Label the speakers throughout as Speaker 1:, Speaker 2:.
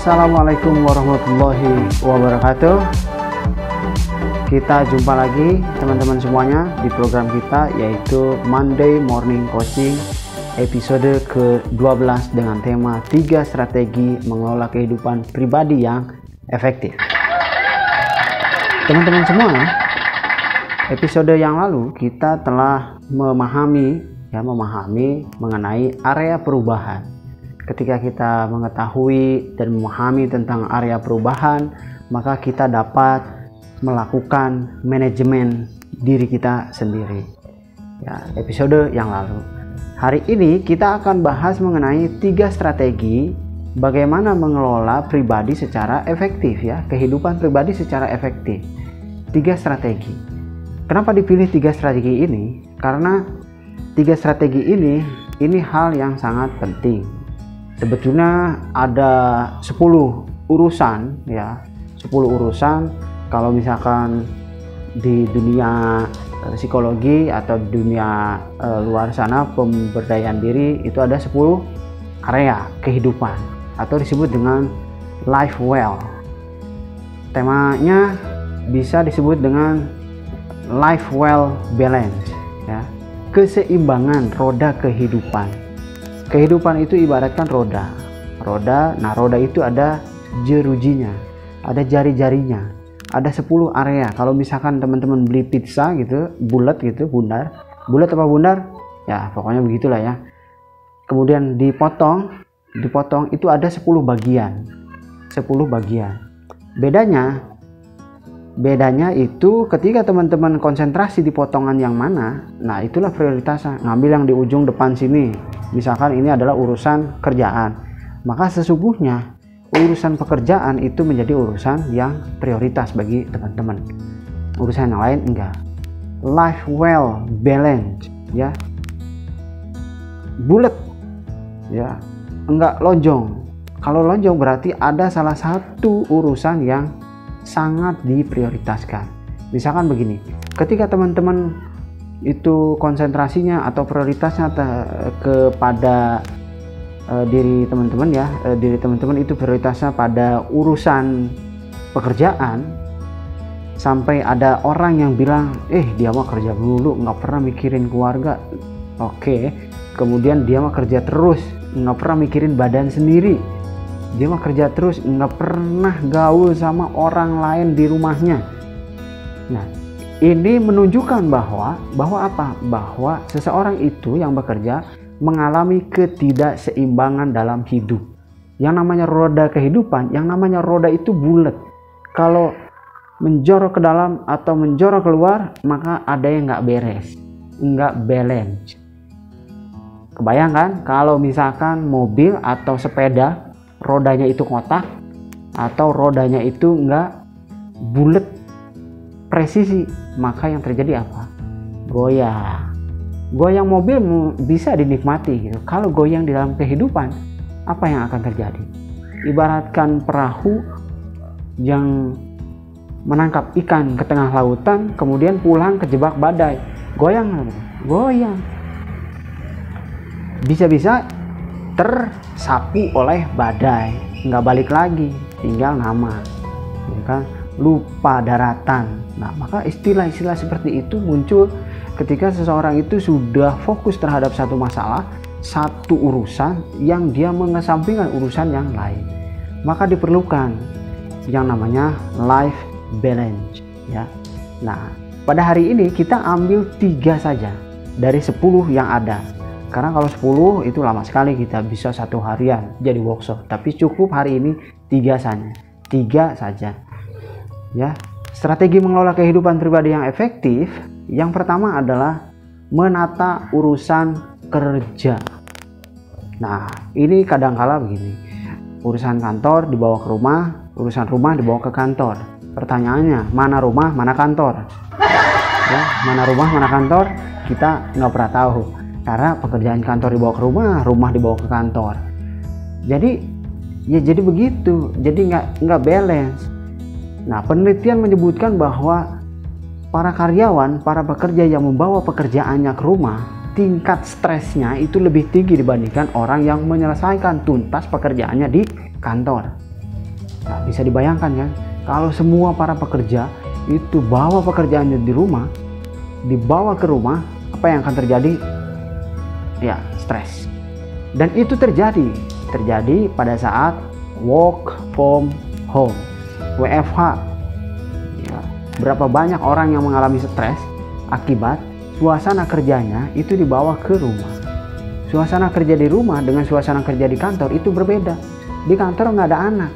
Speaker 1: Assalamualaikum warahmatullahi wabarakatuh. Kita jumpa lagi teman-teman semuanya di program kita yaitu Monday Morning Coaching episode ke-12 dengan tema 3 strategi mengelola kehidupan pribadi yang efektif. Teman-teman semua, episode yang lalu kita telah memahami ya memahami mengenai area perubahan. Ketika kita mengetahui dan memahami tentang area perubahan, maka kita dapat melakukan manajemen diri kita sendiri. Ya, episode yang lalu. Hari ini kita akan bahas mengenai tiga strategi bagaimana mengelola pribadi secara efektif ya, kehidupan pribadi secara efektif. Tiga strategi. Kenapa dipilih tiga strategi ini? Karena tiga strategi ini ini hal yang sangat penting. Sebetulnya ada 10 urusan ya, 10 urusan kalau misalkan di dunia eh, psikologi atau dunia uh, luar sana pemberdayaan diri itu ada 10 area kehidupan atau disebut dengan life well. Temanya bisa disebut dengan life well balance ya. Keseimbangan roda kehidupan. Kehidupan itu ibaratkan roda. Roda, nah roda itu ada jerujinya, ada jari-jarinya ada 10 area. Kalau misalkan teman-teman beli pizza gitu bulat gitu bundar. Bulat apa bundar? Ya pokoknya begitulah ya. Kemudian dipotong dipotong itu ada 10 bagian. 10 bagian. Bedanya bedanya itu ketika teman-teman konsentrasi di potongan yang mana nah itulah prioritasnya. Ngambil yang di ujung depan sini. Misalkan ini adalah urusan kerjaan. Maka sesungguhnya urusan pekerjaan itu menjadi urusan yang prioritas bagi teman-teman. Urusan yang lain enggak. Life well balance ya. Bulat ya. Enggak lonjong. Kalau lonjong berarti ada salah satu urusan yang sangat diprioritaskan. Misalkan begini ketika teman-teman itu konsentrasinya atau prioritasnya kepada uh, diri teman-teman ya uh, diri teman-teman itu prioritasnya pada urusan pekerjaan sampai ada orang yang bilang eh dia mah kerja dulu nggak pernah mikirin keluarga. Oke kemudian dia mah kerja terus nggak pernah mikirin badan sendiri dia mah kerja terus nggak pernah gaul sama orang lain di rumahnya nah ini menunjukkan bahwa bahwa apa bahwa seseorang itu yang bekerja mengalami ketidakseimbangan dalam hidup. Yang namanya roda kehidupan, yang namanya roda itu bulat. Kalau menjorok ke dalam atau menjorok keluar, maka ada yang nggak beres, nggak balance. Kebayangkan kalau misalkan mobil atau sepeda rodanya itu kotak atau rodanya itu nggak bulat presisi, maka yang terjadi apa? Goyah goyang mobil bisa dinikmati gitu. Kalau goyang di dalam kehidupan, apa yang akan terjadi? Ibaratkan perahu yang menangkap ikan ke tengah lautan, kemudian pulang kejebak badai. Goyang, goyang. Bisa-bisa tersapu oleh badai, nggak balik lagi, tinggal nama, ya kan? Lupa daratan. Nah, maka istilah-istilah seperti itu muncul ketika seseorang itu sudah fokus terhadap satu masalah, satu urusan yang dia mengesampingkan urusan yang lain. Maka diperlukan yang namanya life balance ya. Nah, pada hari ini kita ambil tiga saja dari 10 yang ada. Karena kalau 10 itu lama sekali kita bisa satu harian jadi workshop. Tapi cukup hari ini tiga saja. Tiga saja. Ya, strategi mengelola kehidupan pribadi yang efektif yang pertama adalah menata urusan kerja. Nah, ini kadangkala begini. Urusan kantor dibawa ke rumah, urusan rumah dibawa ke kantor. Pertanyaannya, mana rumah, mana kantor? Ya, mana rumah, mana kantor? Kita nggak pernah tahu. Karena pekerjaan kantor dibawa ke rumah, rumah dibawa ke kantor. Jadi, ya jadi begitu. Jadi nggak nggak balance. Nah, penelitian menyebutkan bahwa para karyawan, para pekerja yang membawa pekerjaannya ke rumah, tingkat stresnya itu lebih tinggi dibandingkan orang yang menyelesaikan tuntas pekerjaannya di kantor. Nah, bisa dibayangkan kan, kalau semua para pekerja itu bawa pekerjaannya di rumah, dibawa ke rumah, apa yang akan terjadi? Ya, stres. Dan itu terjadi, terjadi pada saat work from home, WFH. Ya, berapa banyak orang yang mengalami stres akibat suasana kerjanya itu dibawa ke rumah. Suasana kerja di rumah dengan suasana kerja di kantor itu berbeda. Di kantor nggak ada anak,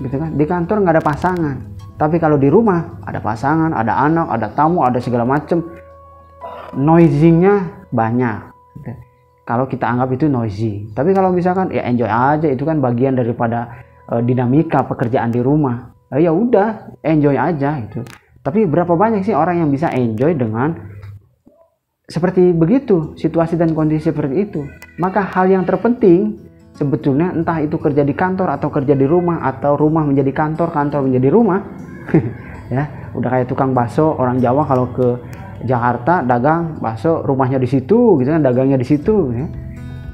Speaker 1: gitu kan? Di kantor nggak ada pasangan. Tapi kalau di rumah ada pasangan, ada anak, ada tamu, ada segala macam. Noisingnya banyak. Kalau kita anggap itu noisy. Tapi kalau misalkan ya enjoy aja itu kan bagian daripada uh, dinamika pekerjaan di rumah. Uh, ya udah enjoy aja itu. Tapi berapa banyak sih orang yang bisa enjoy dengan seperti begitu situasi dan kondisi seperti itu. Maka hal yang terpenting sebetulnya entah itu kerja di kantor atau kerja di rumah atau rumah menjadi kantor kantor menjadi rumah ya udah kayak tukang bakso orang Jawa kalau ke Jakarta dagang bakso rumahnya di situ gitu kan dagangnya di situ ya.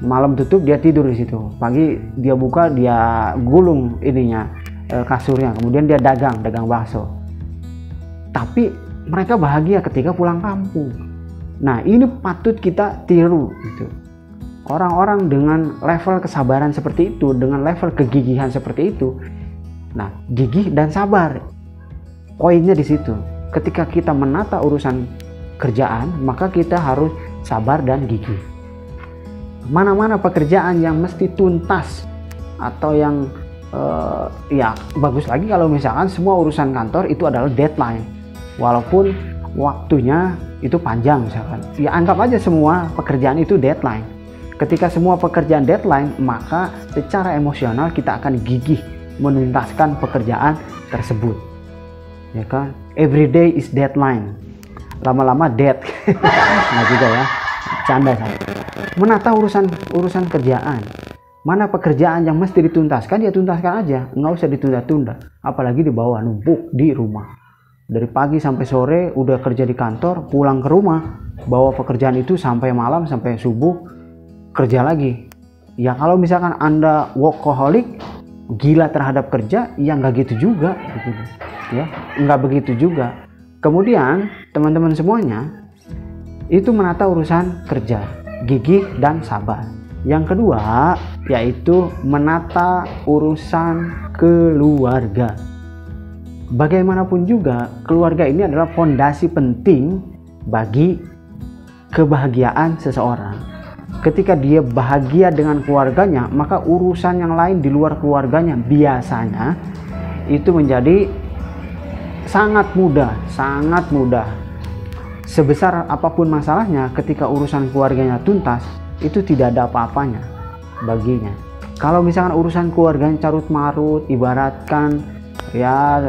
Speaker 1: malam tutup dia tidur di situ. Pagi dia buka dia gulung ininya e, kasurnya. Kemudian dia dagang dagang bakso. Tapi mereka bahagia ketika pulang kampung. Nah ini patut kita tiru gitu. Orang-orang dengan level kesabaran seperti itu, dengan level kegigihan seperti itu, nah gigih dan sabar, poinnya di situ. Ketika kita menata urusan kerjaan, maka kita harus sabar dan gigih. Mana-mana pekerjaan yang mesti tuntas atau yang uh, ya bagus lagi kalau misalkan semua urusan kantor itu adalah deadline, walaupun waktunya itu panjang misalkan. Ya anggap aja semua pekerjaan itu deadline Ketika semua pekerjaan deadline, maka secara emosional kita akan gigih menuntaskan pekerjaan tersebut. Ya kan? Every day is deadline. Lama-lama dead. nah juga ya. Canda saya. Menata urusan urusan kerjaan. Mana pekerjaan yang mesti dituntaskan, ya tuntaskan aja. Nggak usah ditunda-tunda. Apalagi dibawa numpuk di rumah. Dari pagi sampai sore udah kerja di kantor, pulang ke rumah, bawa pekerjaan itu sampai malam, sampai subuh, kerja lagi ya kalau misalkan anda workaholic gila terhadap kerja ya nggak gitu juga gitu ya nggak begitu juga kemudian teman-teman semuanya itu menata urusan kerja gigih dan sabar. Yang kedua yaitu menata urusan keluarga. Bagaimanapun juga keluarga ini adalah fondasi penting bagi kebahagiaan seseorang. Ketika dia bahagia dengan keluarganya, maka urusan yang lain di luar keluarganya biasanya itu menjadi sangat mudah, sangat mudah. Sebesar apa pun masalahnya, ketika urusan keluarganya tuntas, itu tidak ada apa-apanya baginya. Kalau misalkan urusan keluarganya carut marut, ibaratkan ya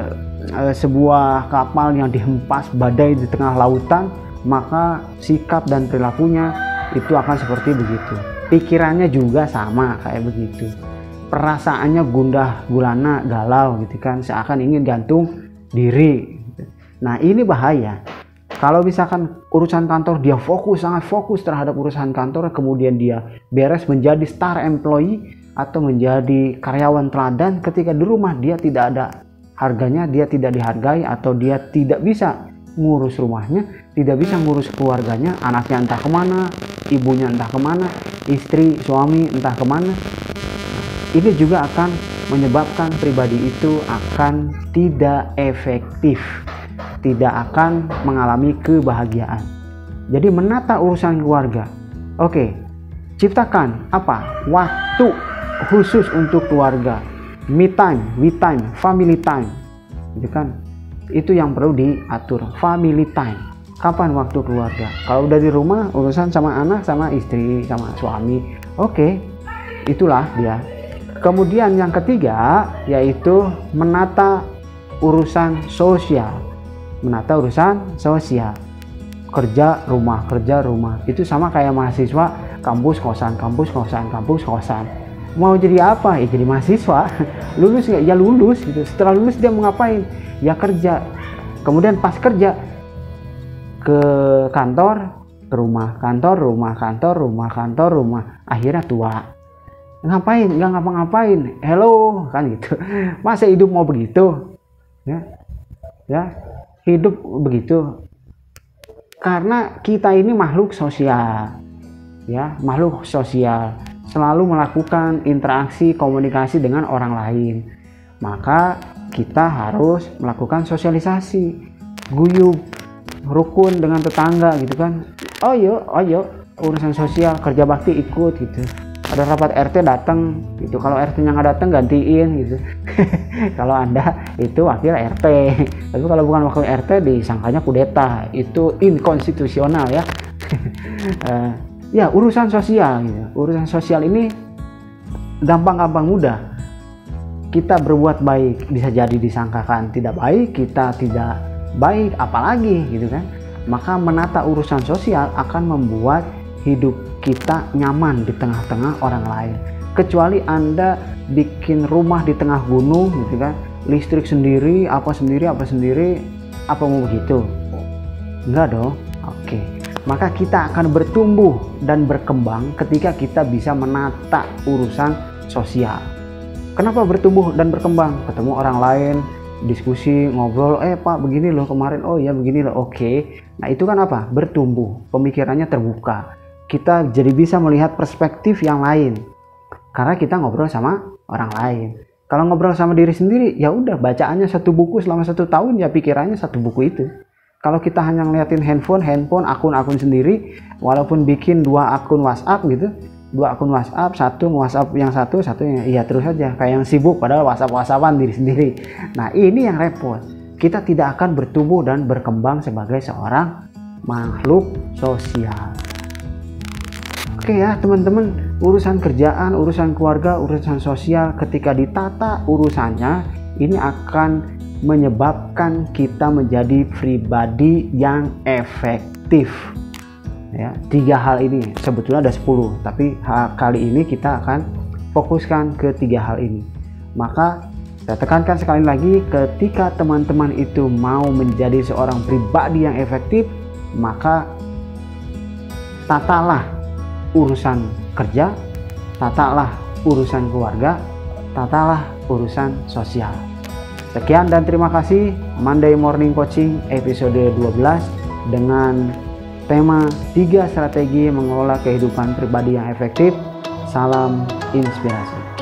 Speaker 1: eh, sebuah kapal yang dihempas badai di tengah lautan, maka sikap dan perilakunya itu akan seperti begitu pikirannya juga sama kayak begitu perasaannya gundah gulana galau gitu kan seakan ingin gantung diri. Nah ini bahaya. Kalau misalkan urusan kantor dia fokus sangat fokus terhadap urusan kantor kemudian dia beres menjadi star employee atau menjadi karyawan teladan ketika di rumah dia tidak ada harganya dia tidak dihargai atau dia tidak bisa ngurus rumahnya tidak bisa ngurus keluarganya anaknya entah ke mana ibunya entah ke mana istri suami entah ke mana ini juga akan menyebabkan pribadi itu akan tidak efektif tidak akan mengalami kebahagiaan. Jadi menata urusan keluarga. Oke ciptakan apa? Waktu khusus untuk keluarga. Me time we time family time. Gitu kan? Itu yang perlu diatur. Family time. Kapan waktu keluarga? Kalau udah di rumah urusan sama anak sama istri sama suami. Oke okay, itulah dia kemudian yang ketiga yaitu menata urusan sosial. Menata urusan sosial. Kerja rumah kerja rumah. Itu sama kayak mahasiswa kampus kosan kampus kosan kampus kosan. Mau jadi apa? Ya jadi mahasiswa. Lulus nggak? Ya lulus gitu. Setelah lulus dia mau ngapain? Ya kerja. Kemudian pas kerja ke kantor ke rumah kantor rumah kantor rumah kantor rumah. Akhirnya tua ngapain? Nggak ngapa-ngapain. Hello kan gitu. Masa hidup mau begitu? Ya. Ya hidup begitu. Karena kita ini makhluk sosial. Ya makhluk sosial. Selalu melakukan interaksi komunikasi dengan orang lain. Maka kita harus melakukan sosialisasi. Guyup rukun dengan tetangga gitu kan. Oh yuk oh yuk urusan sosial kerja bakti ikut gitu ada rapat RT datang gitu. Kalau RT nya nggak datang gantiin gitu. Kalau anda itu wakil RT tapi kalau bukan wakil RT disangkanya kudeta. Itu inkonstitusional ya. Uh, ya urusan sosial gitu. Urusan sosial ini gampang-gampang mudah. Kita berbuat baik bisa jadi disangkakan tidak baik kita tidak baik apalagi gitu kan. Maka menata urusan sosial akan membuat hidup kita nyaman di tengah-tengah orang lain. Kecuali anda bikin rumah di tengah gunung gitu kan. Listrik sendiri apa sendiri apa sendiri apa mau begitu? Enggak dong. Oke. Maka kita akan bertumbuh dan berkembang ketika kita bisa menata urusan sosial. Kenapa bertumbuh dan berkembang? Ketemu orang lain diskusi ngobrol eh pak begini loh kemarin. Oh ya begini loh. Oke. Nah itu kan apa? Bertumbuh. Pemikirannya terbuka kita jadi bisa melihat perspektif yang lain. Karena kita ngobrol sama orang lain. Kalau ngobrol sama diri sendiri ya udah bacaannya satu buku selama satu tahun ya pikirannya satu buku itu. Kalau kita hanya ngeliatin handphone handphone akun-akun sendiri walaupun bikin dua akun WhatsApp gitu dua akun WhatsApp satu WhatsApp yang satu satu yang iya terus saja kayak yang sibuk padahal WhatsApp WhatsAppan diri sendiri. Nah ini yang repot. Kita tidak akan bertumbuh dan berkembang sebagai seorang makhluk sosial Oke ya teman-teman, urusan kerjaan, urusan keluarga, urusan sosial ketika ditata urusannya ini akan menyebabkan kita menjadi pribadi yang efektif. Ya, tiga hal ini sebetulnya ada 10, tapi kali ini kita akan fokuskan ke tiga hal ini. Maka saya tekankan sekali lagi ketika teman-teman itu mau menjadi seorang pribadi yang efektif, maka tatalah urusan kerja, tatalah urusan keluarga, tatalah urusan sosial. Sekian dan terima kasih Monday Morning Coaching episode 12 dengan tema 3 strategi mengelola kehidupan pribadi yang efektif. Salam inspirasi.